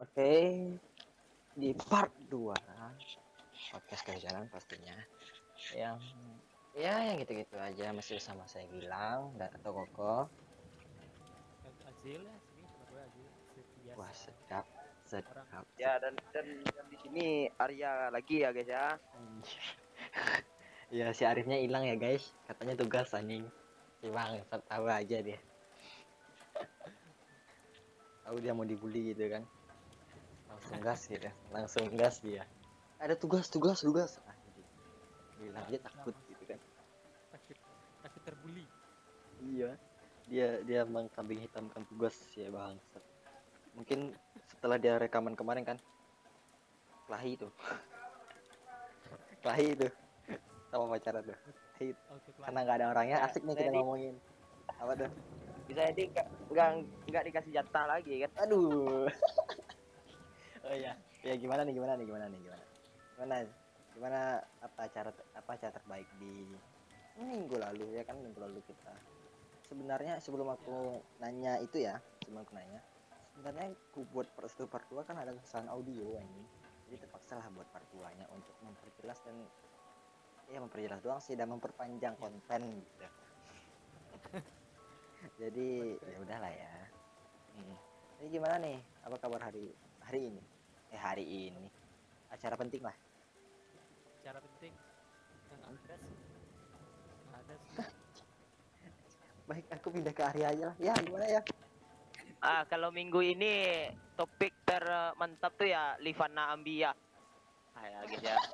Oke, di part 2 podcast kehujanan pastinya yang ya yang gitu-gitu aja masih bersama saya Gilang dan atau Koko. Azil ya sini sama gue Azil biasa. Wah sedap, sedap. Ya dan dan, dan di sini Arya lagi ya guys ya. Ya si Arifnya hilang ya guys, katanya tugas anjing. Si Bang, tahu aja dia. Tahu dia mau dibully gitu kan. Langsung gas gitu, langsung gas dia. Ada tugas, tugas, tugas. Anjing. Bilang aja takut gitu kan. takut takut terbuli Iya, dia dia mengkambing hitamkan tugas ya bangsat. Mungkin setelah dia rekaman kemarin kan, kelahi itu, kelahi itu, sama pacaran tuh. Kelas Karena nggak ada orangnya, Ya, asik nih kita ngomongin. Apa tuh? Bisa jadi nggak nggak dikasih jatah lagi kan? Aduh. oh iya, ya gimana nih, gimana nih, gimana nih, gimana? Gimana? Gimana apa cara apa cara terbaik di minggu lalu ya kan minggu lalu kita sebenarnya sebelum aku nanya itu ya sebelum aku nanya sebenarnya aku buat part 1 part 2 kan ada kesalahan audio ini jadi terpaksa lah buat part 2 nya untuk memperjelas dan ya memperjelas doang sih dan memperpanjang konten gitu jadi ya udahlah ya Hmm. Ini gimana nih? Apa kabar hari hari ini? Eh hari ini acara penting lah. cara penting ada sih sih Baik aku pindah ke Arya aja lah. Ya gimana ya? Ah kalau minggu ini topik termantap tuh ya Livana Ambia. Ah ya guys ya.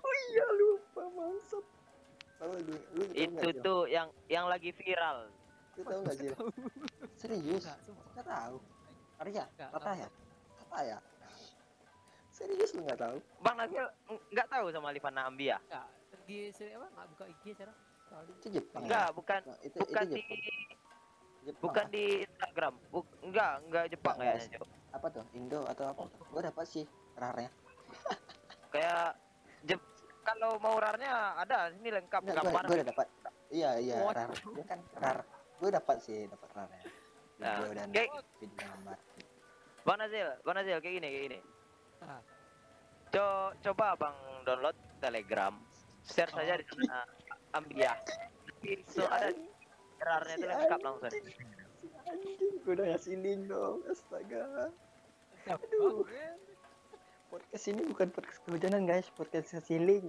Oh iya lupa maksud. Lu, lu Itu Jil? tuh yang yang lagi viral. Lu tahu nggak Jil? Serius? Nggak, tahu. Arya, kata ya? Kata ya? Serius lu nggak tahu? Bang Nabil ng- nggak tahu sama Livana Ambia? Nggak, di sini apa nggak buka IG cara Soalnya Itu Jepang. Enggak, ya? bukan Nah, itu bukan itu di Jepang. Jepang. bukan di Instagram. Buk, enggak, enggak Jepang Nggak, kayaknya. Apa tuh? Indo atau apa? tuh? Gua dapat sih rarnya. Kayak Jep kalau mau rarnya ada sini lengkap Enggak, gambar. gue udah dapat. Iya, iya, What? rar. Dia kan rar. Gue dapat sih, dapat rarnya. Nah, Video dan kayak video gambar. Bang Nazil, Bang Nazil kayak gini, kayak gini. Ah. Co coba Bang download Telegram, share saja di sana Ambia. Nanti itu ada rarnya itu lengkap langsung. Si anjing, gue udah ngasih link dong. Astaga. Aduh. Podcast ini bukan podcast kehujanan guys, podcast ngasih link.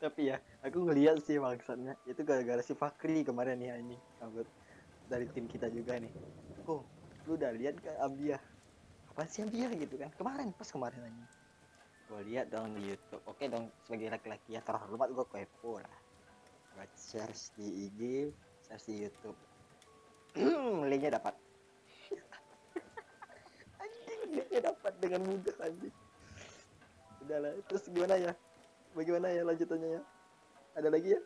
Tapi ya, aku ngeliat sih maksudnya itu gara-gara si Fakri kemarin nih. Anggota dari tim kita juga nih. Kok, lu udah lihat kan Ambia? Apa sih Ambia gitu kan? Kemarin, pas kemarin anjing. Gue lihat dong di YouTube. Oke dong, sebagai laki-laki ya terhormat gue kepo lah. Gue share di IG, share di YouTube. Linknya dapat. anjing, linknya dapat dengan mudah anjing. Udahlah, terus gimana ya? Bagaimana ya lanjutannya ya? Ada lagi ya?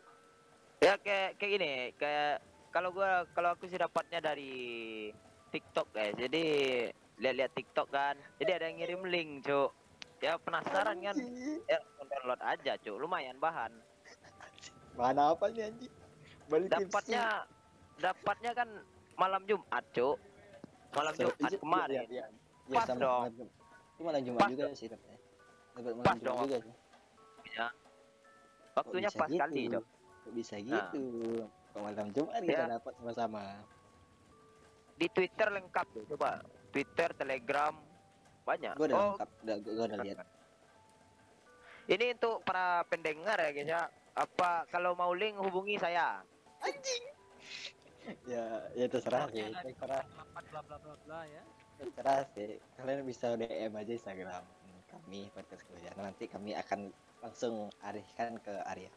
Ya kayak kayak gini, kayak kalau gua kalau aku sih dapatnya dari TikTok guys. Jadi lihat-lihat TikTok kan. Jadi ada yang ngirim link, Cuk. Ya penasaran kan? Ya download aja, Cuk. Lumayan bahan. Mana apa nih anjing? Balik Dapatnya dapatnya kan malam Jumat, Cuk. Malam Jumat kemarin. Ya, Pas sama dong. malam Jumat. Itu malam Jumat Pas juga sih dapatnya. Dapat malam Pas Jumat dong. juga sih. Waktunya bisa pas gitu? kali, Cuk. Kok bisa Nah. gitu? Malam Jumat kita Ya. dapat sama-sama. Di Twitter lengkap tuh, coba. Twitter, Telegram, banyak. Gue udah oh, lengkap, udah gue udah lihat. ini untuk para pendengar ya, guys ya. Apa kalau mau link hubungi saya. Ya, ya terserah sih, terserah, bla bla bla bla ya terserah sih. Kalian bisa DM aja Instagram kami podcast kehujanan. Nanti kami akan langsung arihkan ke Arya.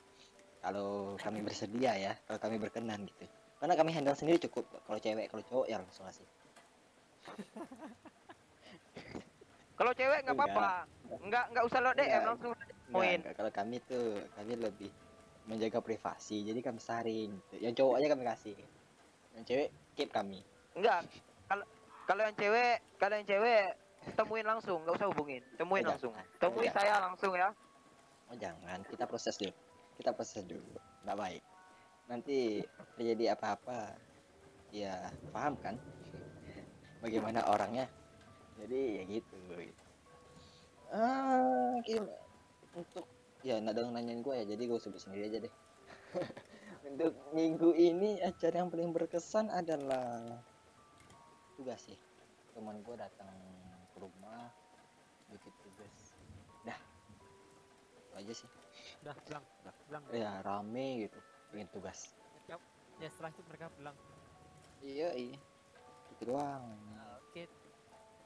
Kalau kami bersedia ya, kalau kami berkenan gitu. Karena kami handle sendiri cukup. Kalau cewek, kalau cowok ya langsung ngasih. Kalau cewek nggak apa-apa. Nggak nggak usah lo DM Enggak. langsung. Poin. kalau kami tuh kami lebih menjaga privasi. Jadi kami saring. Gitu. Yang cowok aja kami kasih. Yang cewek keep kami. Enggak. Kalau kalau yang cewek, kalau yang cewek temuin langsung, nggak usah hubungin. Temuin Enggak. langsung. Temui Enggak. saya langsung ya. Oh jangan, kita proses dulu. Kita proses dulu. Nggak baik. Nanti terjadi apa-apa, ya paham kan? bagaimana orangnya? Jadi ya gitu, gitu. ah gimana untuk ya nggak dong nanyain gue ya jadi gue sebut sendiri aja deh. Untuk minggu ini acara yang paling berkesan adalah tugas sih. Teman gue datang ke rumah bikin tugas. Dah. Itu aja sih. Udah pulang, pulang. ya rame gitu bikin tugas. Ya setelah itu mereka pulang. iya iya. Itu doang. Ah, Oke,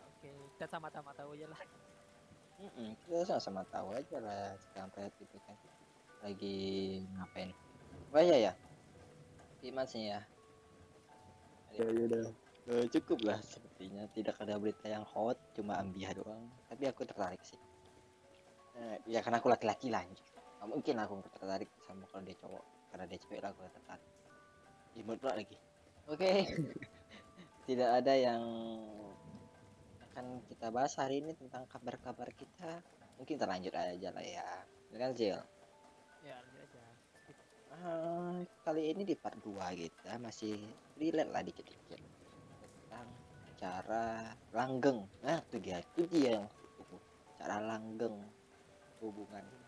oke. Kita sama-sama tahu aja lah. Mm-mm, kita sama-sama tahu aja lah. Sampai itu kan lagi ngapain. Oh iya ya gimana sih ya? Ya udah. Eh, cukup lah sepertinya. Tidak ada berita yang hot cuma ambiah doang. Tapi aku tertarik sih. Eh, ya karena aku laki-laki lah. Nggak mungkin aku tertarik sama kalau dia cowok karena dia cewek lah nggak tertarik imut pula lagi. Oke. Tidak ada yang akan kita bahas hari ini tentang kabar-kabar kita. Mungkin terlanjut aja lah ya. Kan Zil Ya, lanjut aja. Ah, kali ini di part 2 kita masih relate lah dikit-dikit tentang cara langgeng. Nah itu dia. Itu dia yang cara langgeng. Hubungan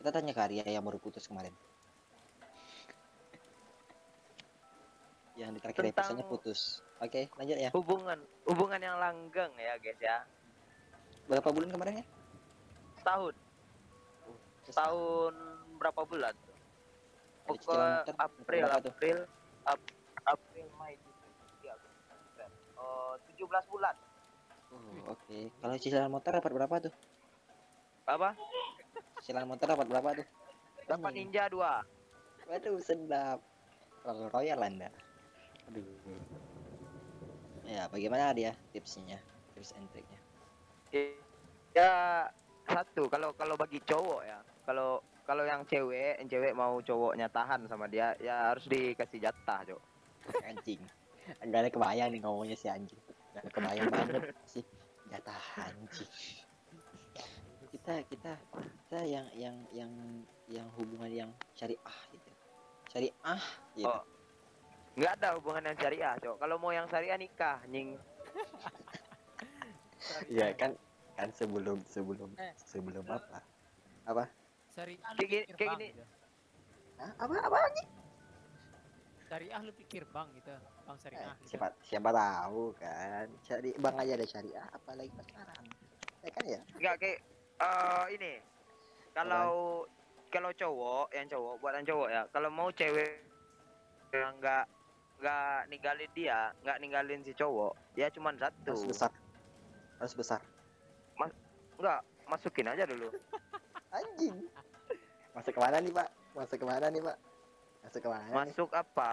kita tanya ke Arya yang baru putus kemarin yang di terakhir Tentang- episodenya putus oke lanjut ya Hubungan hubungan yang langgeng ya guys ya. berapa bulan kemarin ya Setahun. Tahun berapa bulan? tuh? Ada cicilan Pokok motor April, berapa tuh? April, Ap- April, Mei, Juni. Oh, 17 bulan. Oh, oke kalau cicilan motor dapat berapa tuh Apa? Cicilan motor dapat berapa tuh Dapat Hmm. Ninja 2. Waduh sedap. Royal Royal anda. Aduh. Ya bagaimana dia tipsnya, tips and triknya? Ya satu kalau kalau bagi cowok ya. Kalau kalau yang cewek, yang cewek mau cowoknya tahan sama dia, ya harus dikasih jatah, Cok. Anjing. Enggak ada kebayang nih ngomongnya si anjing. Enggak ada kebayang banget sih. Jatah anjing. Kita kita kita yang yang yang yang hubungan yang syariah gitu. Syariah gitu. Oh. Nggak ada hubungan yang syariah, Cok. Kalau mau yang syariah nikah, nying. Iya kan kan sebelum sebelum Eh. sebelum apa? Apa? Syariah lu Kayak gini- pikir kayak bang gini. gitu. Hah? Apa apa anjing? Syariah lu pikir bang gitu. Bang Eh, syariah. gitu. siapa siapa tahu kan cari bang aja ada syariah apalagi pacaran ya kan ya Enggak kayak eh ini. Kalau kalau cowok, yang cowok, buat yang cowok ya. Kalau mau cewek yang nggak nggak ninggalin dia, nggak ninggalin si cowok, dia cuma satu. harus besar harus besar Enggak, masukin aja dulu. anjing masuk ke mana nih pak masuk ke mana nih pak masuk ke mana nih? Masuk apa?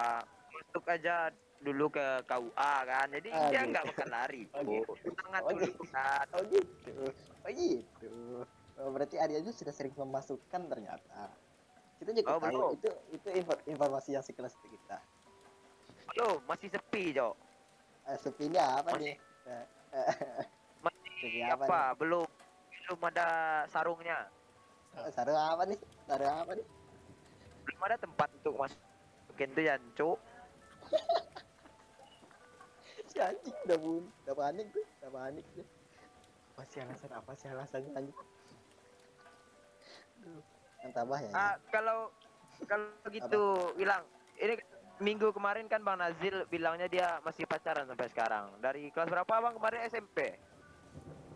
Masuk aja dulu ke KUA kan. Jadi Ah, dia gitu. nggak bakal lari. Oh, gitu. Tangan Oh, dulu gitu. kan. oh gitu oh gitu oh, berarti Arya juga sudah sering memasukkan ternyata kita juga Oh, tahu belum. itu itu info- informasi yang sekelas kita Loh, masih sepi, Cok. eh, sepinya apa Masih- nih Eh, eh, Masih sepi apa? apa, Belum belum ada sarungnya. nih sarung apa nih sarung apa nih Belum ada tempat untuk masukin tuh Cok. anjing udah bun udah panik tuh udah panik tuh apa sih alasan apa sih alasannya anjing yang tabah ya Ah, kalau kalau gitu bilang ini minggu kemarin kan Bang Nazil bilangnya dia masih pacaran sampai sekarang. Dari kelas berapa Bang kemarin SMP?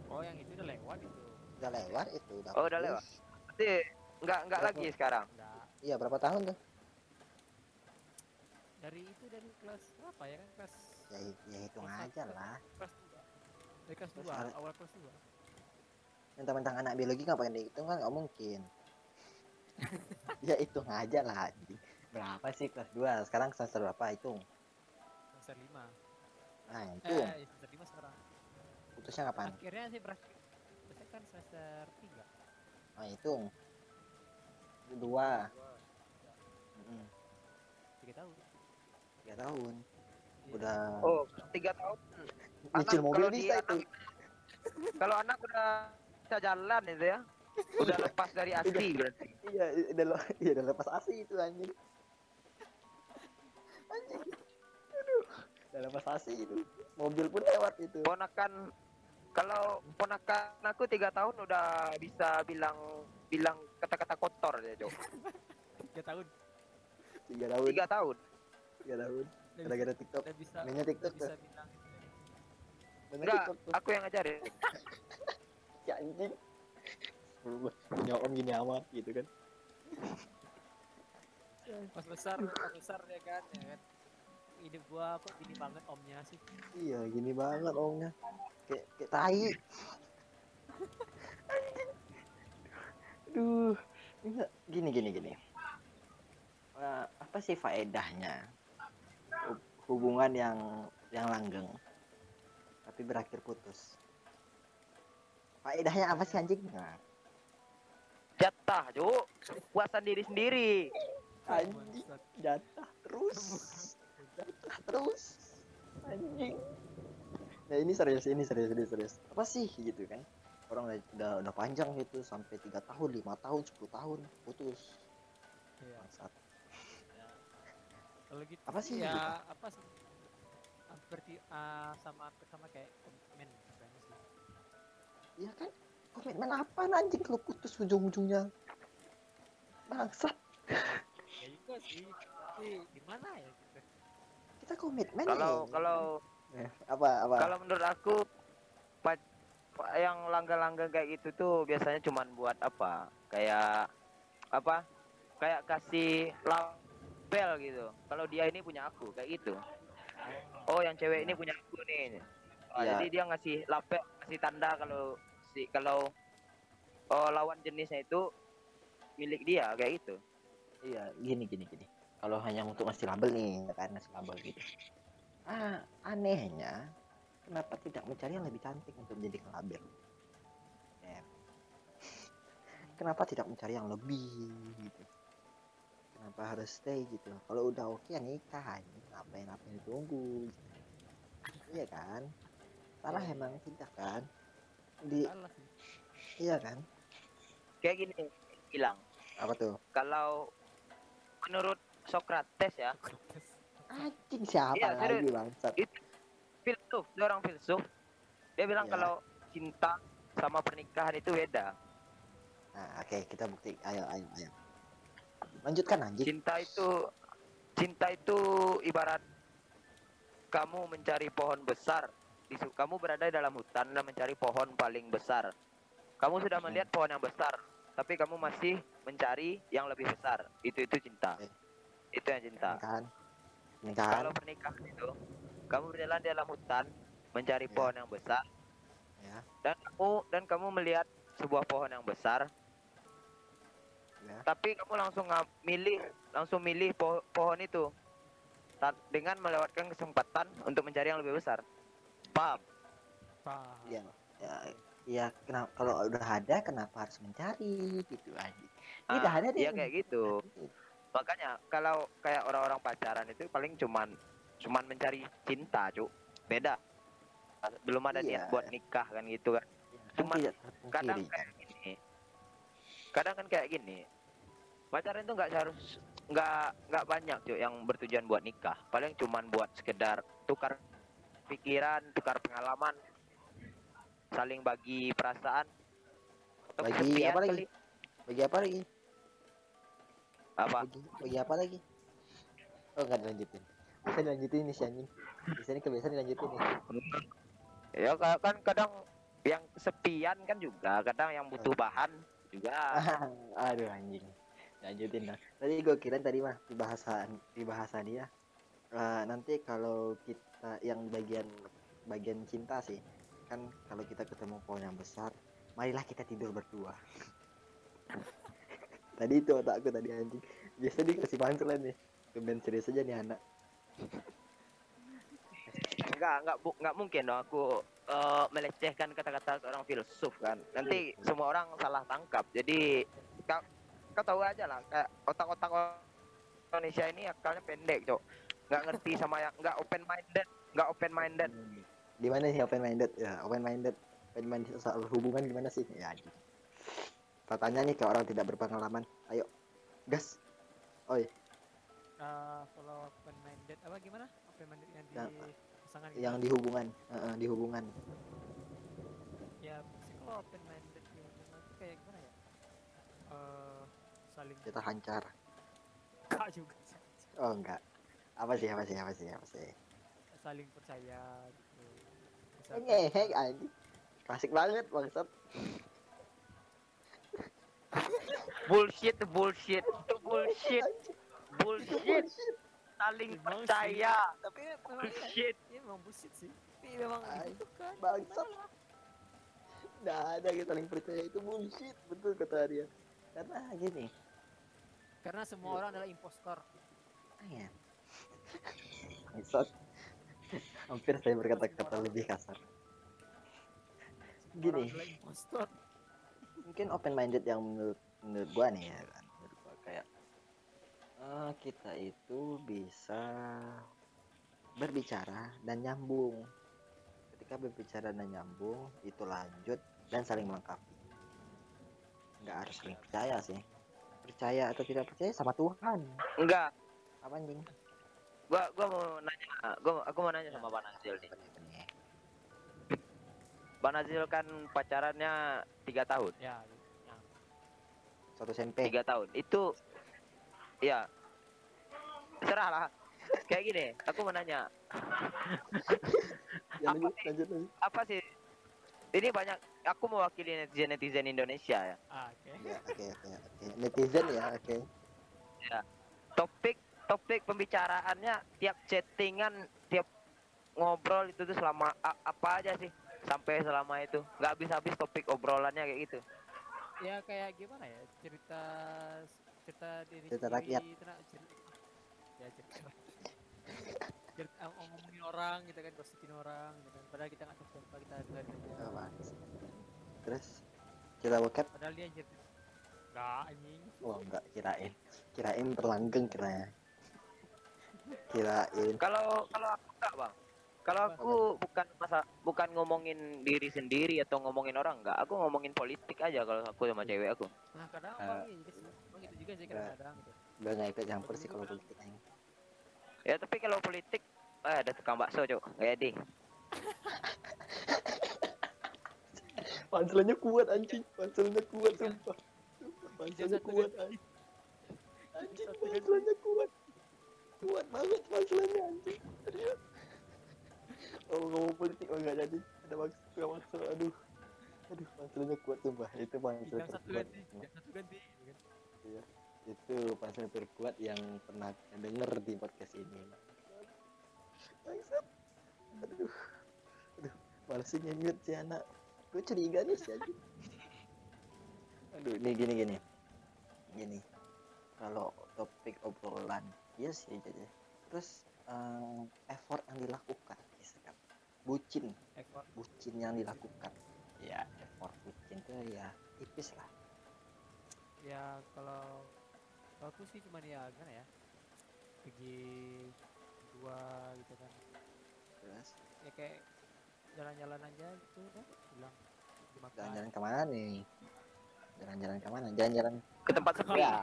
Oh yang itu udah lewat itu. udah lewat itu udah Oh, udah lewat. Berarti enggak enggak Berapa? lagi sekarang. Enggak. iya berapa tahun tuh Dari itu dari kelas berapa ya kan kelas ya, ya hitung aja lah kelas dua. Dari kelas dua, awal kelas dua. yang tentang anak biologi ngapain dihitung kan nggak mungkin ya hitung aja lah anjing. berapa sih kelas 2 sekarang semester berapa hitung Semester lima. nah hitung Eh, semester lima sekarang. putusnya kapan Akhirnya sih berakhir. Saya kan semester tiga. nah hitung dua Dua, Mm-mm. tiga tahun. tiga tahun. Udah. Oh, tiga tahun. nyicil anak- mobil kalau bisa di itu Kalau anak udah bisa jalan itu ya. Udah lepas dari asli berarti. iya udah lo iya udah lepas asli itu anjing. Anjing. Aduh. Udah lepas asi itu. Mobil pun lewat itu. Ponakan kalau ponakan aku tiga tahun udah bisa bilang bilang kata-kata kotor ya Cok. tiga tahun. Tiga tahun. Tiga tahun. Tiga tahun gara-gara tiktok. udah bisa mainnya udah tiktok tuh bisa bilang. Mainnya enggak aku yang ngajarin ya. Anjing. Punya om gini amat gitu kan. Pas besar pas besar ya kan ya kan. Hidup gua kok gini banget omnya sih. Iya gini banget omnya. Kayak kayak tai. Aduh. Enggak gini gini gini. Eh, apa sih faedahnya hubungan yang yang langgeng. Tapi berakhir putus. Faedahnya apa sih anjing? Nah, jatah Cok. puasan diri sendiri. Anjing jatah terus. Jatah terus. Anjing. Nah ini serius ini serius ini serius. Apa sih gitu kan? Orang udah udah, panjang gitu sampai tiga tahun lima tahun 10 tahun putus. Iya. bangsat. Ya. Kalau gitu Apa sih Ya gitu? apa sih? Hampir ti- ah, sama hampir sama kayak komitmen sebenarnya sih. iya kan komitmen apa anjing kalau putus ujung-ujungnya bangsat Ya juga sih. Tapi gimana ya gitu. kita komitmen kalau nih. kalau Eh, apa apa kalau menurut aku yang langgeng-langgeng kayak gitu tuh biasanya cuman buat apa kayak apa kayak kasih label gitu kalau dia ini punya aku kayak gitu oh yang cewek ini punya aku nih Oh, Iya. jadi dia ngasih label ngasih tanda kalau si kalau oh, lawan jenisnya itu milik dia kayak gitu Iya, gini gini gini. Kalau hanya untuk ngasih label nih, ya kan ngasih label gitu. Ah, anehnya kenapa tidak mencari yang lebih cantik untuk menjadi label? Ya. Kenapa tidak mencari yang lebih gitu? Kenapa harus stay gitu? Kalau udah oke ya nikah, ini ngapain apa yang ditunggu? Gitu. Iya kan? Salah Iya. emang tidak kan? Di Salah iya kan? kayak gini bilang Apa tuh? kalau menurut Socrates ya Socrates. Anjing siapa Iya, lagi bangsat? filsuf dia orang filsuf dia bilang Ya. kalau cinta sama pernikahan itu beda Nah, oke, kita bukti. Ayo, ayo, ayo. Lanjutkan anjing. cinta itu cinta itu ibarat kamu mencari pohon besar. Kamu berada dalam hutan dan mencari pohon paling besar. Kamu sudah Oke. melihat pohon yang besar tapi kamu masih mencari yang lebih besar. Itu itu cinta. Itu yang cinta. Kalau pernikahan itu kamu berjalan di dalam hutan mencari Ya. pohon yang besar. Ya. dan kamu dan kamu melihat sebuah pohon yang besar Ya. tapi kamu langsung milih langsung milih po- pohon itu Ta- dengan melewatkan kesempatan untuk mencari yang lebih besar paham Paham. Iya. Ya, ya kenapa kalau udah ada kenapa harus mencari gitu anjing. Ini udah Ah, ada iya nih. kayak gitu makanya kalau kayak orang-orang pacaran itu paling cuman cuman mencari cinta cuk beda belum ada Iya. niat buat nikah kan gitu kan Cuman tidak kadang kayak kadang kan kayak gini pacaran itu nggak harus nggak nggak banyak cuy yang bertujuan buat nikah paling cuman buat sekedar tukar pikiran tukar pengalaman saling bagi perasaan Bagi apa lagi? kali. Bagi apa lagi? apa Bagi, bagi apa lagi? Oh, enggak dilanjutin. Bisa dilanjutin nih si anjing. Bisa nih kebiasaan dilanjutin nih. ya ka- kan kadang yang kesepian kan juga kadang yang butuh bahan juga Aduh anjing. Lanjutin lah. Tadi gue kira tadi mah di bahasan di bahasa dia. eh, nanti kalau kita yang bagian bagian cinta sih kan kalau kita ketemu pohon yang besar, marilah kita tidur berdua. tadi itu otakku tadi anjing. Biasa dikasih punchline nih. Kemen serius aja nih anak. Enggak, enggak, bu, enggak mungkin dong aku eh, melecehkan kata-kata seorang filsuf kan. Nanti semua orang salah tangkap. Jadi kau, kau tahu aja lah, kayak otak-otak orang Indonesia ini akalnya pendek, cok. Enggak ngerti sama yang enggak open minded, enggak open minded. Di mana sih open minded? Ya, open minded. Open minded soal hubungan gimana sih? Ya. Katanya nih ke orang tidak berpengalaman. Ayo. Gas. Oi. Ah, kalau open minded apa gimana? Open minded yang di pasangan gitu. yang di hubungan Heeh, di hubungan. Ya kalau open minded di hubungan tuh kayak gimana ya? Eh saling kita hancar. Enggak juga sih. oh enggak. Apa sih apa sih apa sih apa sih? Saling percaya gitu. Ngehek anjing. Klasik banget bangsat. Bullshit bullshit. Itu bullshit. Bullshit saling Emang sih. percaya. Tapi memang iya, bullshit. Iya memang bullshit sih. Tapi memang Ay, gitu kan. bangsat. Nggak ada kita saling percaya. Itu bullshit. Betul kata dia karena gini. Karena semua Iya. orang adalah impostor. Ya bangsat. Hampir saya berkata-kata lebih kasar. Gini. mungkin open minded yang menurut menurut gua nih ya eh, kita itu bisa berbicara dan nyambung. Ketika berbicara dan nyambung itu lanjut dan saling melengkapi. Nggak harus saling percaya sih. Percaya atau tidak percaya sama Tuhan. Enggak. Apa anjing? Gua gua mau nanya gua aku mau nanya sama Bang Nazil nih? Bang Nazil kan pacarannya tiga tahun. Ya, ya. satu SMP tiga tahun. Itu ya serah lah. Kayak gini aku mau nanya. Ya, lanjut, lanjut, lanjut. apa sih? Ini banyak aku mewakili netizen netizen Indonesia ya. Ah, oke. Ya oke netizen ya oke. Topik topik pembicaraannya tiap chattingan tiap ngobrol itu tuh selama a- apa aja sih? Sampai selama itu. Nggak habis habis topik obrolannya kayak gitu. Ya kayak gimana ya cerita cerita diri Cerita rakyat. ya cerita ngomongin orang gitu kan gosipin orang gitu kan. Padahal kita nggak tahu siapa kita dengerin aja Oh, bagus. terus kita bokep? Padahal dia cerita nggak anjing. Oh enggak kirain. Kirain terlanggeng kiranya kirain. Kalau kalau aku enggak bang. Kalau Apa? aku bukan masa bukan ngomongin diri sendiri atau ngomongin orang enggak aku ngomongin politik aja kalau aku sama cewek aku. nah kadang emang iya juga sih kadang-kadang gitu. udah nggak ikut campur sih kalau politik aing ya tapi kalau politik eh ada tukang bakso cok kayak di panselannya kuat anjing. Panselannya kuat sumpah. Panselannya kuat, anjing. Anjing panselannya kuat. Kuat banget panselannya anjing. Oh ngomong politik oh nggak jadi. Ada maksud nggak maksud aduh. Aduh panselannya kuat sumpah. Itu pansel yang satu ganti yang satu ganti gitu kan. itu pansel terkuat yang pernah kita denger di podcast ini. Bangsat. Aduh. Aduh malesnya mute si anak. Gue curiga nih si anjing. Aduh nih gini gini. Gini. Kalau topik obrolan iya sih jadi terus eh, effort yang dilakukan misalkan bucin. Effort. Bucin yang dilakukan. Ya effort bucin tuh ya tipis lah ya kalau aku sih cuman ya gimana ya pergi dua gitu kan. Terus? Ya kayak jalan-jalan aja gitu kan dimakan jalan-jalan ke mana? nih? Jalan-jalan ke mana? Jalan-jalan ke tempat sepi. Ya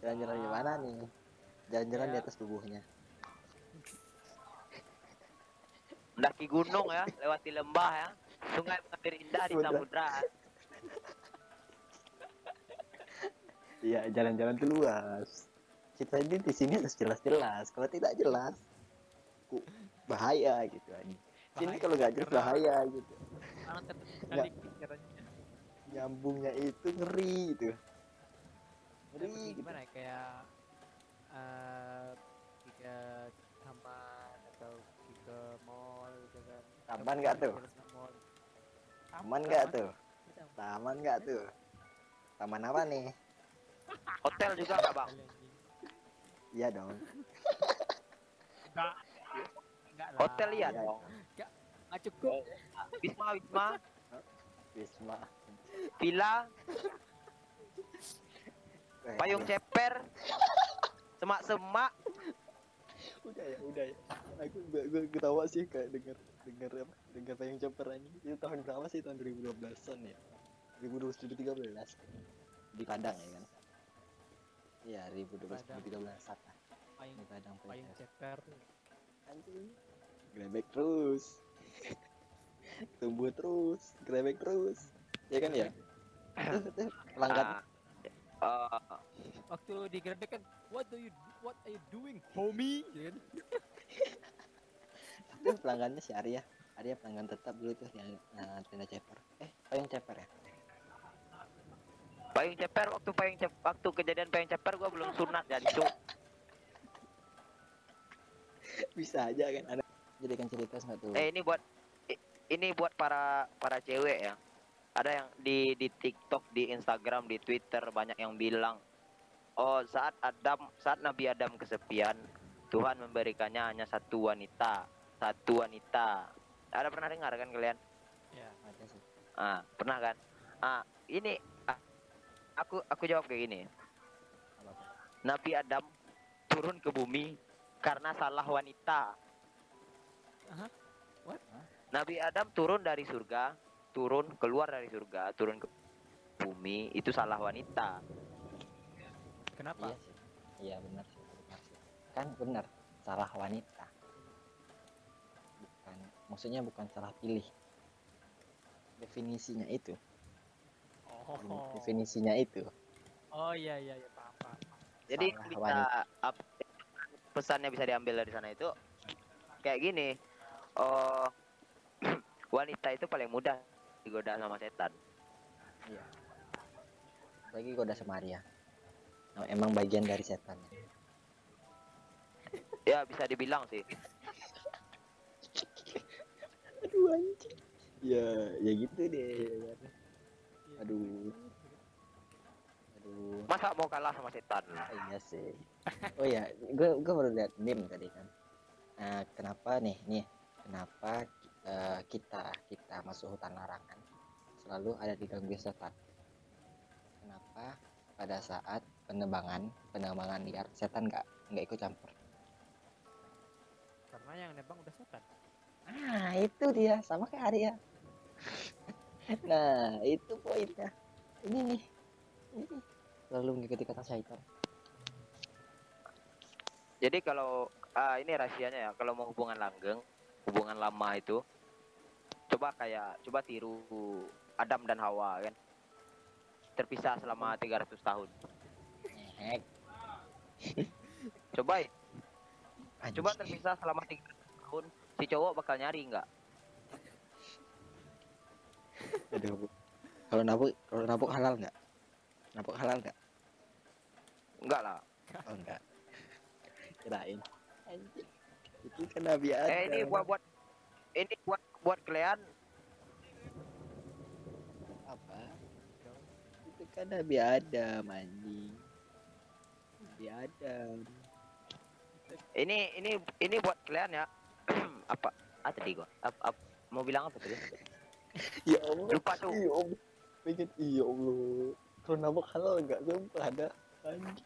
jalan-jalan di mana nih? Jalan-jalan di Ya. atas tubuhnya. Mendaki gunung ya lewati lembah ya. Sungai mengalir indah di Samudra. samudra iya jalan-jalan tuh luas. Kita ini di sini harus jelas-jelas. Kalau tidak jelas ku bahaya gitu aja sini kalau nggak jelas bahaya gitu. Nggak. nyambungnya itu ngeri gitu. Ngeri gitu. gimana ya kayak eh pergi ke taman atau ke mall gitu kan. Taman nggak tuh? Taman nggak tuh? Taman nggak tuh? Taman apa nih hotel juga nggak bang? Iya dong. Enggak. Enggak hotel iya Iya. dong. Nggak. Cukup. wisma wisma. Wisma. Villa. Eh, payung aduh. ceper. Semak semak udah ya udah ya. Aku gue gue ketawa sih kayak denger denger apa denger payung ceper ini itu tahun berapa sih? Tahun 2012an ya. 2012 2013 di Padang ya kan iya 2012 Padang. 2013 apa? Payung di Padang Padang ceper. anjing. Grebek terus. Tumbuh terus grebek terus. Ya kan ya? Tuh, pelanggan Ah, eh, Waktu digrebek kan, what do you what are you doing, homie? Ya kan? itu pelanggannya si Arya. Arya pelanggan tetap dulu tuh yang uh, tenda ceper. Eh payung ceper ya payung ceper waktu payung ceper waktu kejadian payung ceper gua belum sunat ya cuk bisa aja kan ada jadikan cerita nggak tuh. Eh ini buat ini buat para para cewek ya. Ada yang di di TikTok di Instagram di Twitter banyak yang bilang oh saat Adam saat Nabi Adam kesepian Tuhan memberikannya hanya satu wanita satu wanita. Ada pernah dengar kan kalian? Ya. ada sih. Ah pernah kan? Ah ini aku aku jawab kayak gini Nabi Adam turun ke bumi karena salah wanita. Aha. What? Nabi Adam turun dari surga, turun keluar dari surga, turun ke bumi itu salah wanita. Kenapa? iya sih iya benar sih benar sih kan benar salah wanita bukan maksudnya bukan salah pilih definisinya itu Oh. definisinya itu Oh iya iya iya paham paham. Jadi Salah bisa pesannya bisa diambil dari sana itu kayak gini. Oh wanita itu paling mudah digoda sama setan. iya lagi goda semaria Nah, emang bagian dari setan Ya bisa dibilang sih. aduh anjing ya ya gitu deh Iya. Aduh aduh Masa mau kalah sama setan? Oh, iya sih. Oh ya, gue gue baru lihat meme tadi kan. Nah, kenapa nih, nih, kenapa eh, kita kita masuk hutan larangan selalu ada diganggu setan? Kenapa pada saat penebangan penebangan liar setan nggak nggak ikut campur? Karena yang nebang udah setan. Nah, itu dia sama kayak Arya. nah, itu poinnya. Ini nih. Ini selalu mengikuti kata syaitan. Jadi kalau ah, ini rahasianya ya, kalau mau hubungan langgeng, hubungan lama itu, coba kayak coba tiru Adam dan Hawa kan, terpisah selama 300 tahun. Coba coba terpisah selama 300 tahun, si cowok bakal nyari nggak? Aduh. Kalau nabuk, kalau nabuk halal nggak? Nabuk halal nggak? Enggak lah. Oh enggak. Kirain. Itu kan Nabi Adam. Eh ini buat buat ini buat buat kalian apa? Itu kan Nabi Adam anjing. Nabi Adam. ini ini ini buat kalian ya. apa? Ah tadi gua. Ap- ap- mau bilang apa tadi? Ya Allah. Lupa tuh. Iya Allah. Pengen iya Allah. Kalau nabuk halal nggak sumpah ada. Anjing.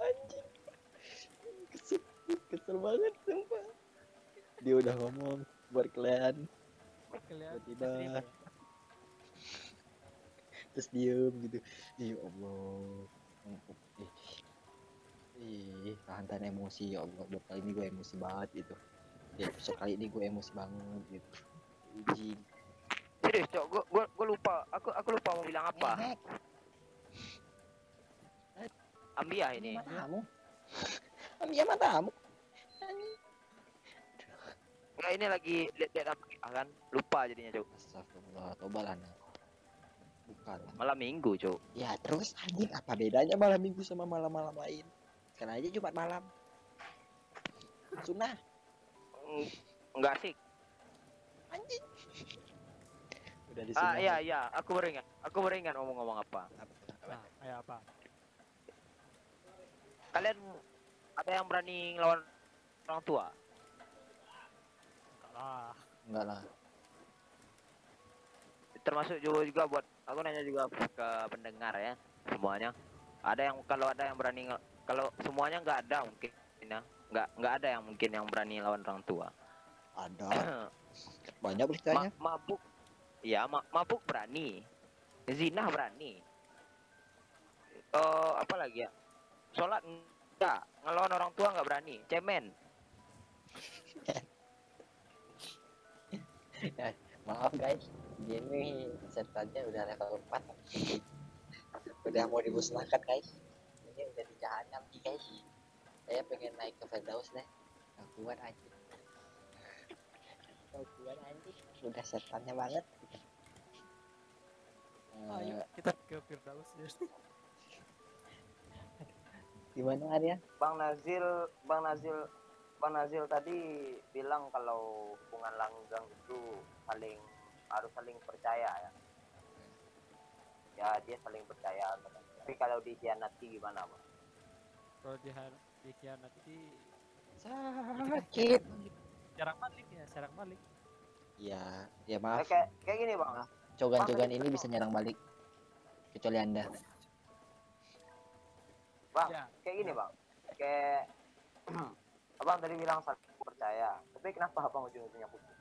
Anjing. Kesel, kesel banget sumpah. Dia udah ngomong buat kalian. Tiba-tiba. terus diem gitu ya Allah ih tahan tahan emosi ya Allah dua kali ini gue emosi banget gitu ya episode kali ini gue emosi banget gitu Anjing. Serius, cok. Gua, gua, gua lupa. Aku aku lupa mau bilang apa. Nek, Ambiah ini. matamu Ambil matamu. Enggak ini lagi lihat-lihat apa kan? Lupa jadinya, cok. Astagfirullah tobat lah Nek. bukan lah. Malam minggu, cok. ya terus anjing apa bedanya malam minggu sama malam-malam lain sekarang aja Jumat malam sunnah Eng- Enggak sih. anjing udah di Ah iya iya, aku baru ingat. Aku baru ingat ngomong-ngomong apa. Nah, kayak apa? Kalian ada yang berani ngelawan orang tua? Enggak lah. enggak lah Termasuk juga juga buat aku nanya juga ke pendengar ya semuanya. Ada yang kalau ada yang berani kalau semuanya nggak ada mungkin ya. Nggak nggak ada yang mungkin yang berani lawan orang tua. ada banyak Ma beritanya mabuk ya ma mabuk berani. Zina berani. Eh apa lagi ya? Sholat enggak. Ngelawan orang tua nggak berani. Cemen. Maaf guys, gini setannya udah level 4 Udah mau dimusnahkan guys. Ini udah di jahanam nih guys. Saya pengen naik ke Firdaus deh. Gak kuat aja Gak kuat anjing. Udah setannya banget Ayo Eh, kita ke Firdaus ya. Gimana Arya? Bang Nazil, Bang Nazil, Bang Nazil tadi bilang kalau hubungan langgeng itu saling harus saling percaya ya. Ya dia saling percaya. Tapi kalau dikhianati gimana bang? Kalau dia dikhianati Sakit jarang balik ya, jarang balik. Ya, ya Eh, maaf kayak kayak gini bang. Cogan-cogan ini bisa nyerang balik Kecuali anda Bang, Ya. kayak gini bang. Kayak abang tadi bilang saling percaya. Tapi kenapa abang ujung-ujungnya putus?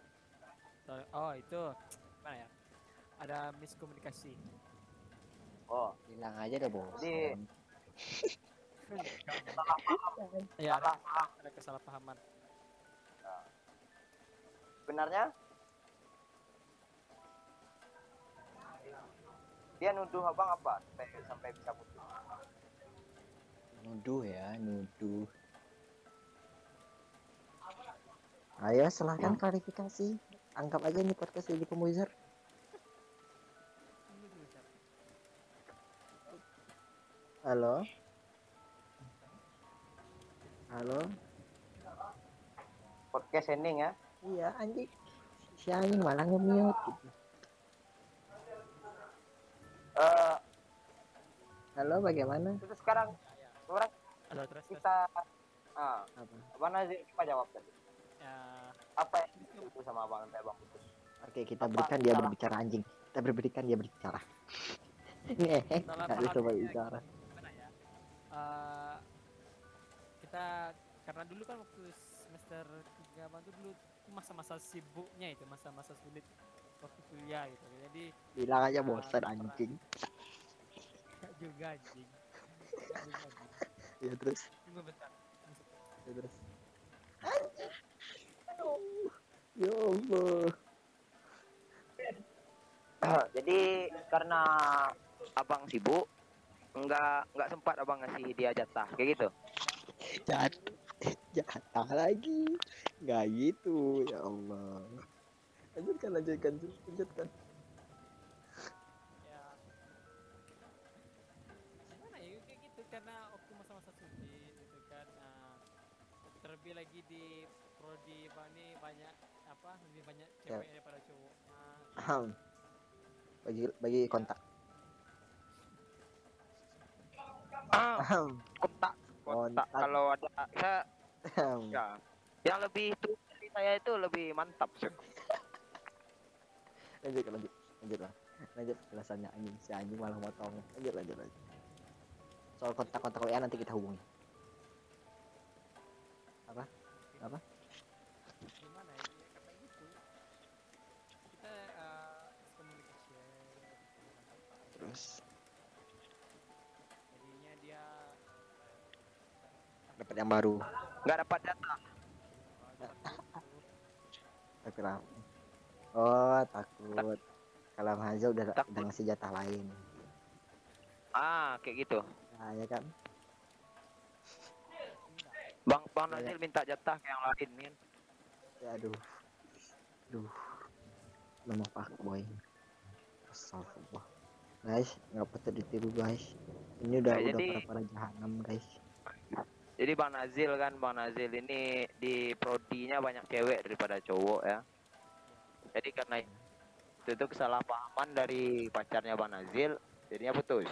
Oh itu gimana ya? Ada miskomunikasi. Oh, Bilang aja deh bos Jadi- Ya ada, salah, salah. ada kesalahpahaman. Sebenarnya dia nuduh abang apa sampai sampai bisa putus? Nuduh ya, nuduh. Ayo silahkan klarifikasi. Anggap aja ini podcast jadi Cap. Halo. Halo. Podcast ending ya. Iya anjing. Si anjing malah nge-mute gitu. Eh, Halo, bagaimana? terus sekarang sekarang Halo terus terus. kita ah Apa? abang Nazir apa jawab tadi? Ya, Apa yang itu sama abang sampai abang putus? Oke, kita berikan dia berbicara anjing. Kita berikan dia berbicara. Nih, Salah nggak bisa bicara. ya? Eh, kita karena dulu kan waktu semester tiga bang tuh dulu masa-masa sibuknya itu masa-masa sulit waktu kuliah gitu jadi Bilang aja bosan anjing. gak juga anjing juga, anjing. Ya terus, tunggu bentar ya terus. Ya Allah. Jadi karena abang sibuk nggak nggak sempat abang ngasih dia jatah kayak gitu. Jat jatah lagi. Nggak gitu, ya Allah. Lanjutkan, lanjutkan, lanjutkan. ya. Gimana ya kayak gitu karena waktu masa-masa sulit gitu kan nah, terlebih lagi di prodi bang ini banyak apa lebih banyak cewek daripada cowok. Nah. Bagi bagi kontak. Ah, kontak. Kontak. Kalau ada saya ya yang lebih dari saya itu lebih mantap sih. Lanjut lanjut. Lanjut lah. Lanjut alasannya anjing. Si anjing malah motong lanjut lanjut lanjut. Soal kontak kontak WA nanti kita hubungi. Gimana ya? Ya kata gitu. Kita uh, communication terus? Jadinya dia dapat yang baru. Nggak dapat jatah. tapi lah oh takut kalau Hazel udah Takut. udah ngasih jatah lain Ah kayak gitu. nah, ya kan Bang Bang Ya, ya. Nazil minta jatah ke yang lain kan. ya aduh aduh nama pak boy Astagfirullah guys nggak patut ditiru guys ini udah Nah, udah jadi- para para jahanam guys Jadi Bang Nazil kan Bang Nazil ini di prodinya banyak cewek daripada cowok ya. Jadi karena itu tuh kesalahpahaman dari pacarnya Bang Nazil, jadinya putus.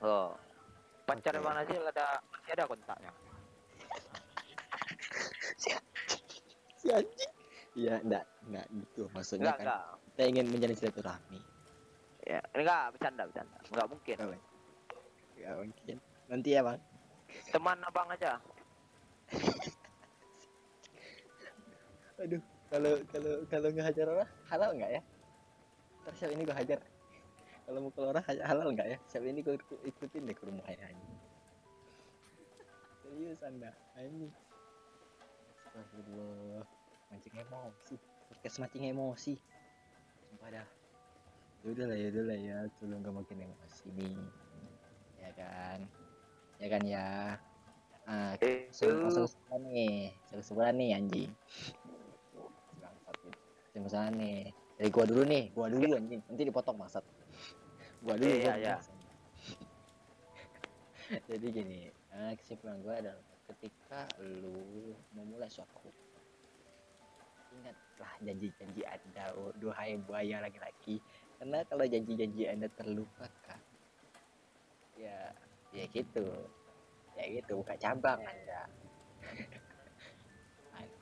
Oh. Pacarnya Oke. Bang Nazil ada masih ada kontaknya. si anjing iya enggak enggak gitu maksudnya Enggak, kan enggak. kita ingin menjalin silaturahmi Ya, enggak bercanda bercanda. Enggak mungkin. ya mungkin nanti ya bang Teman abang aja. aduh kalau kalau kalau nggak hajar orang halal nggak ya? Terus siapa ini gua hajar? Kalau mau keluar halal nggak ya? Siapa ini gua ikut- ikutin deh ke rumahnya anjing serius anda. Anjing Astagfirullah. Mancing emosi. Podcast mancing emosi. Sumpah dah. Yaudah lah yaudah lah ya. Tolong gak makin emosi nih. Ya kan? Ya kan ya? Ah Eh, langsung kesimpulan nih. Kesimpulan nih anjing gitu. kesimpulan nih. Dari gua dulu nih. Gua dulu anjing. Nanti dipotong maksud gua dulu Iya, gua iya. maksud. jadi gini eh, kesimpulan gua adalah ketika lu memulai suatu ingatlah janji-janji anda oh, duhai buaya laki-laki. Karena kalau janji-janji anda terlupakan ya ya gitu. Ya gitu buka cabang anda. An-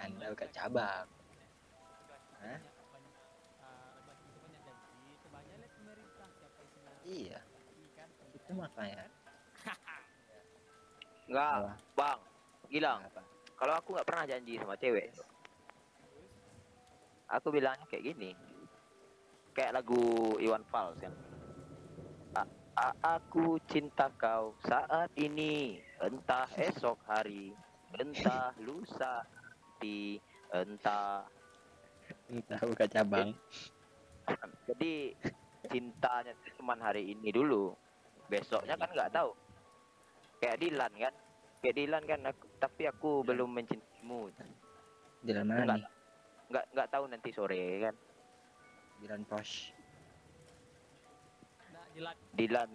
anda buka cabang Hah? iya itu makanya Enggak, Apa? Bang. Gilang, kalau aku nggak pernah janji sama cewek, aku bilangnya kayak gini. Kayak lagu Iwan Fals kan. A- a- aku cinta kau saat ini, entah esok hari, entah lusa, nanti, entah. Entah buka cabang Jadi cintanya tuh cuman hari ini dulu. Besoknya kan nggak tahu. Kayak Dilan kan. Kayak Dilan kan, aku, tapi aku belum mencintaimu. jalan mana Enggak. nih Nggak nggak tahu nanti sore kan. jalan pos Dilan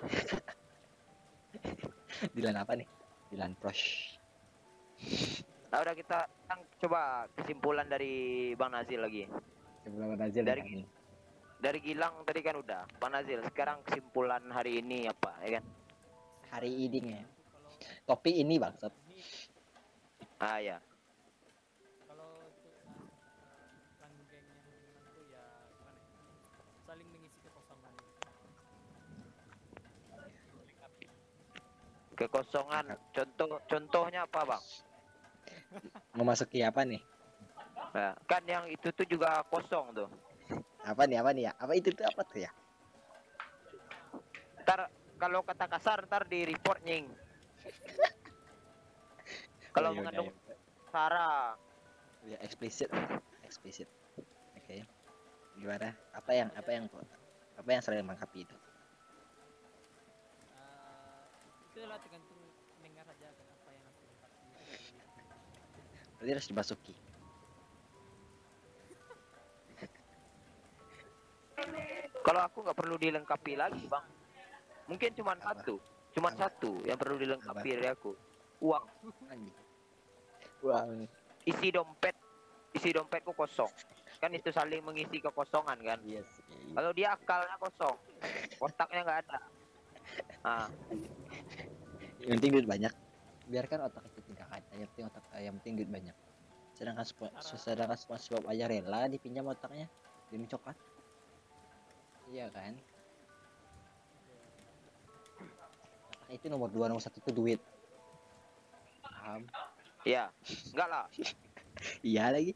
Dilan apa nih Dilan pros Nah, udah kita sekarang coba kesimpulan dari Bang Nazil lagi. sebelum Nazil Dari- ini. Dari Gilang tadi kan udah. Bang Nazil, sekarang kesimpulan hari ini apa ya kan? hari ini ya topi ini bangsat Ah ya. kalau untuk langgengnya hubungan tuh ya gimana ya? saling mengisi kekosongan. Kekosongan. Contoh contohnya apa, Bang? Memasuki apa nih Nah, kan yang itu tuh juga kosong tuh. apa nih apa nih ya apa itu tuh apa tuh ya Ntar kalau kata kasar ntar di report nying. kalau Oh, yaudah, mengandung yaudah. sara. ya eksplisit eksplisit oke gimana apa yang apa yang apa yang sering melengkapi itu Uh, itulah tergantung mendengar berarti harus dimasuki. Kalau aku nggak perlu dilengkapi lagi, Bang. Mungkin cuma satu. Cuma satu yang perlu dilengkapi dari aku. Uang. anjing. Uang. Isi dompet. Isi dompetku kosong. Kan itu saling mengisi kekosongan kan? Iya sih. Kalau dia akalnya kosong otaknya nggak ada. Nah yang penting duit banyak. Biarkan otak itu yang penting otak yang penting duit banyak. Sedangkan spo- sedangkan SpongeBob aja rela dipinjam otaknya demi coklat. Iya kan? Otak itu nomor dua nomor satu itu duit. Paham? Ya enggak lah. Iya lagi.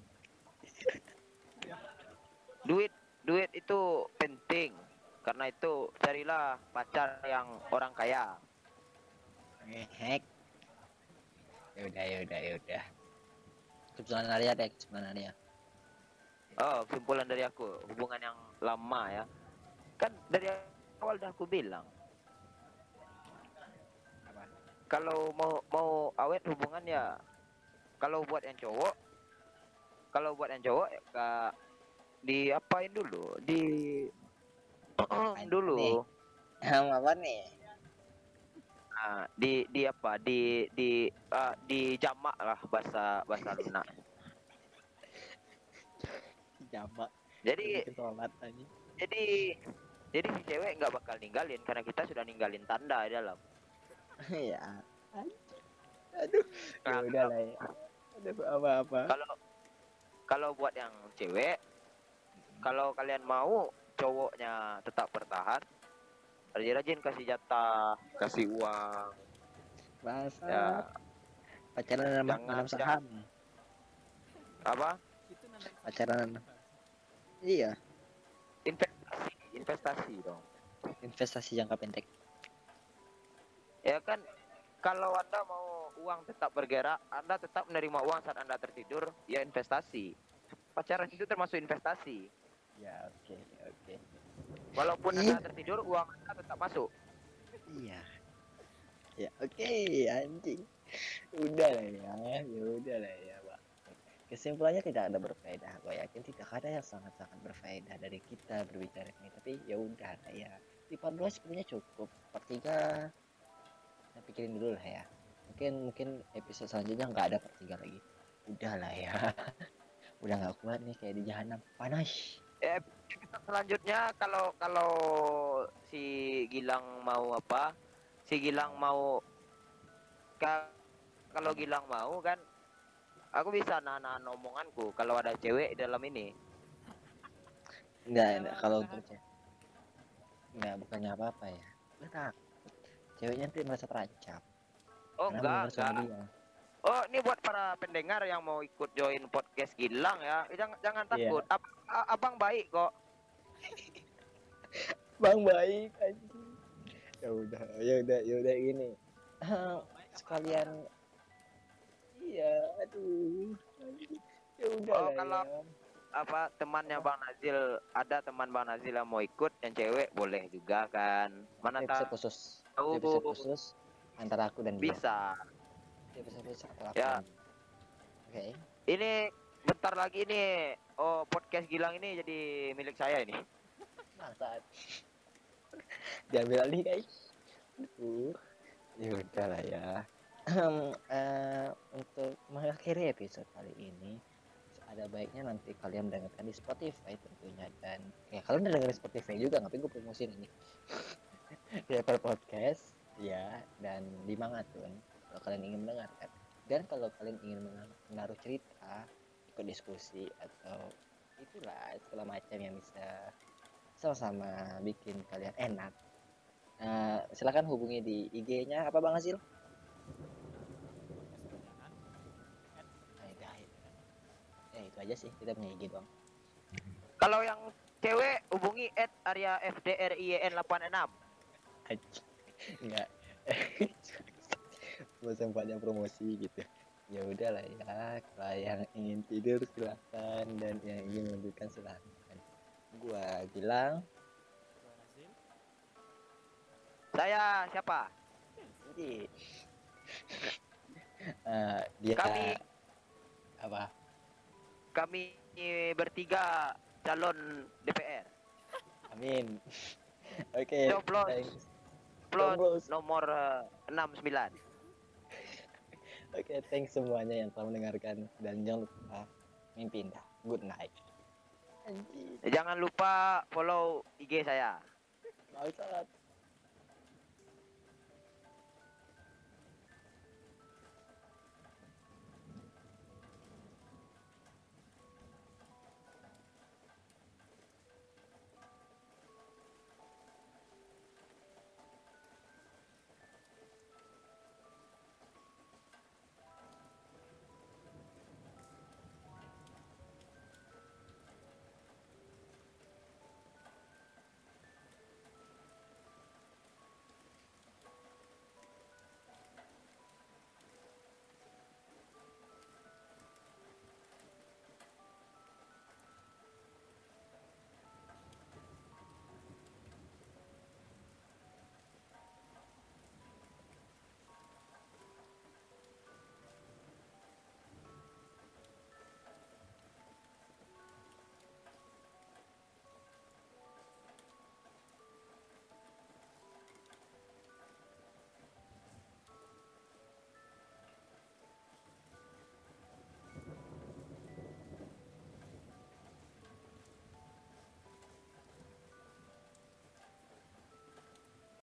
Duit duit itu penting. Karena itu carilah pacar yang orang kaya. Ngehek yaudah yaudah yaudah kesimpulan Arya deh kesimpulan Arya. Oh kesimpulan dari aku hubungan yang lama ya. Kan dari awal udah aku bilang. Apa? Kalau mau mau awet hubungan ya kalau buat yang cowok kalau buat yang cowok ya kak diapain dulu? Di dulu. apa nih nah, di di apa? Di di ah, di jamak lah bahasa bahasa lunak jamak jadi sholat aja jadi jadi si cewek nggak bakal ninggalin karena kita sudah ninggalin tanda di dalam. Ya aduh ya Nah, udah lah ya. apa apa kalau kalau buat yang cewek kalau kalian mau cowoknya tetap bertahan rajin-rajin kasih jatah kasih uang bahasa ya pacaran dalam Jangan- dalam saham apa itu namanya Pacaran. iya investasi investasi dong investasi jangka pendek ya kan kalau anda mau uang tetap bergerak, anda tetap menerima uang saat anda tertidur, ya investasi. Pacaran itu termasuk investasi. Ya oke oke. Walaupun anda tertidur, uang anda tetap masuk. Iya. Ya oke anjing. Udah lah ya, ya udah lah ya pak. Kesimpulannya tidak ada berfaedah. Gue yakin tidak ada yang sangat-sangat berfaedah dari kita berbicara ini. Tapi ya udah lah ya. Part 2 sebenarnya cukup. Part 3 kita pikirin dulu lah ya. Mungkin mungkin episode selanjutnya nggak ada part 3 lagi. Udah lah ya. udah nggak kuat nih kayak di jahanam panas. Eh, episode selanjutnya kalau kalau si Gilang mau apa? Si Gilang mau ka- kalau Gilang mau kan aku bisa nahan omonganku kalau ada cewek dalam ini. Enggak, enggak kalau untuk cewek. Enggak, bukannya apa-apa ya. Takut. Ceweknya nanti merasa terancam. Oh karena enggak, enggak. dia. Oh, ini buat para pendengar yang mau ikut join podcast Gilang ya. Jangan jangan Iya. takut. Ab- a- abang baik kok. Bang baik. Ya udah, ya udah, ya udah gini. Sekalian Iya, aduh. Ya udah Oh, kalau- ya. Apa temannya Bang Nazil ada teman Bang Nazil yang mau ikut yang cewek boleh juga kan. Mana tahu khusus. Episode khusus antara aku dan dia. bisa. Antara aku. Ya. Oke. Ini bentar lagi nih. Oh, podcast Gilang ini jadi milik saya ini. Bangsat. Diambil alih guys. Aduh. Ya udah lah ya. Ahem, eh, untuk mengakhiri episode kali ini ada baiknya nanti kalian dengarkan di Spotify tentunya dan ya kalian udah dengerin Spotify juga ngapain gue promosiin ini di Apple Podcast ya dan di Mangatun kalau kalian ingin mendengarkan dan kalau kalian ingin mena- menaruh cerita ikut diskusi atau itulah segala macam yang bisa sama-sama bikin kalian enak Nah, silakan hubungi di IG-nya apa Bang Hasil? Itu aja. Ya itu aja sih kita punya IG doang. Kalau yang cewek hubungi at Arya FDRIN 86. Anjing. Enggak. Mau sempatnya promosi gitu. Ya udah lah ya. Kalau yang ingin tidur silakan dan yang ingin melanjutkan silakan. Gua bilang. Saya siapa? jadi eh, dia Kami- apa? Kami bertiga calon DPR. Amin. Oke. Coblos. thanks. Plot nomor eh, 69. Oke, thanks semuanya yang telah mendengarkan dan jangan lupa mimpi indah. Good night. Anjir, Jangan lupa follow IG saya. bangsat.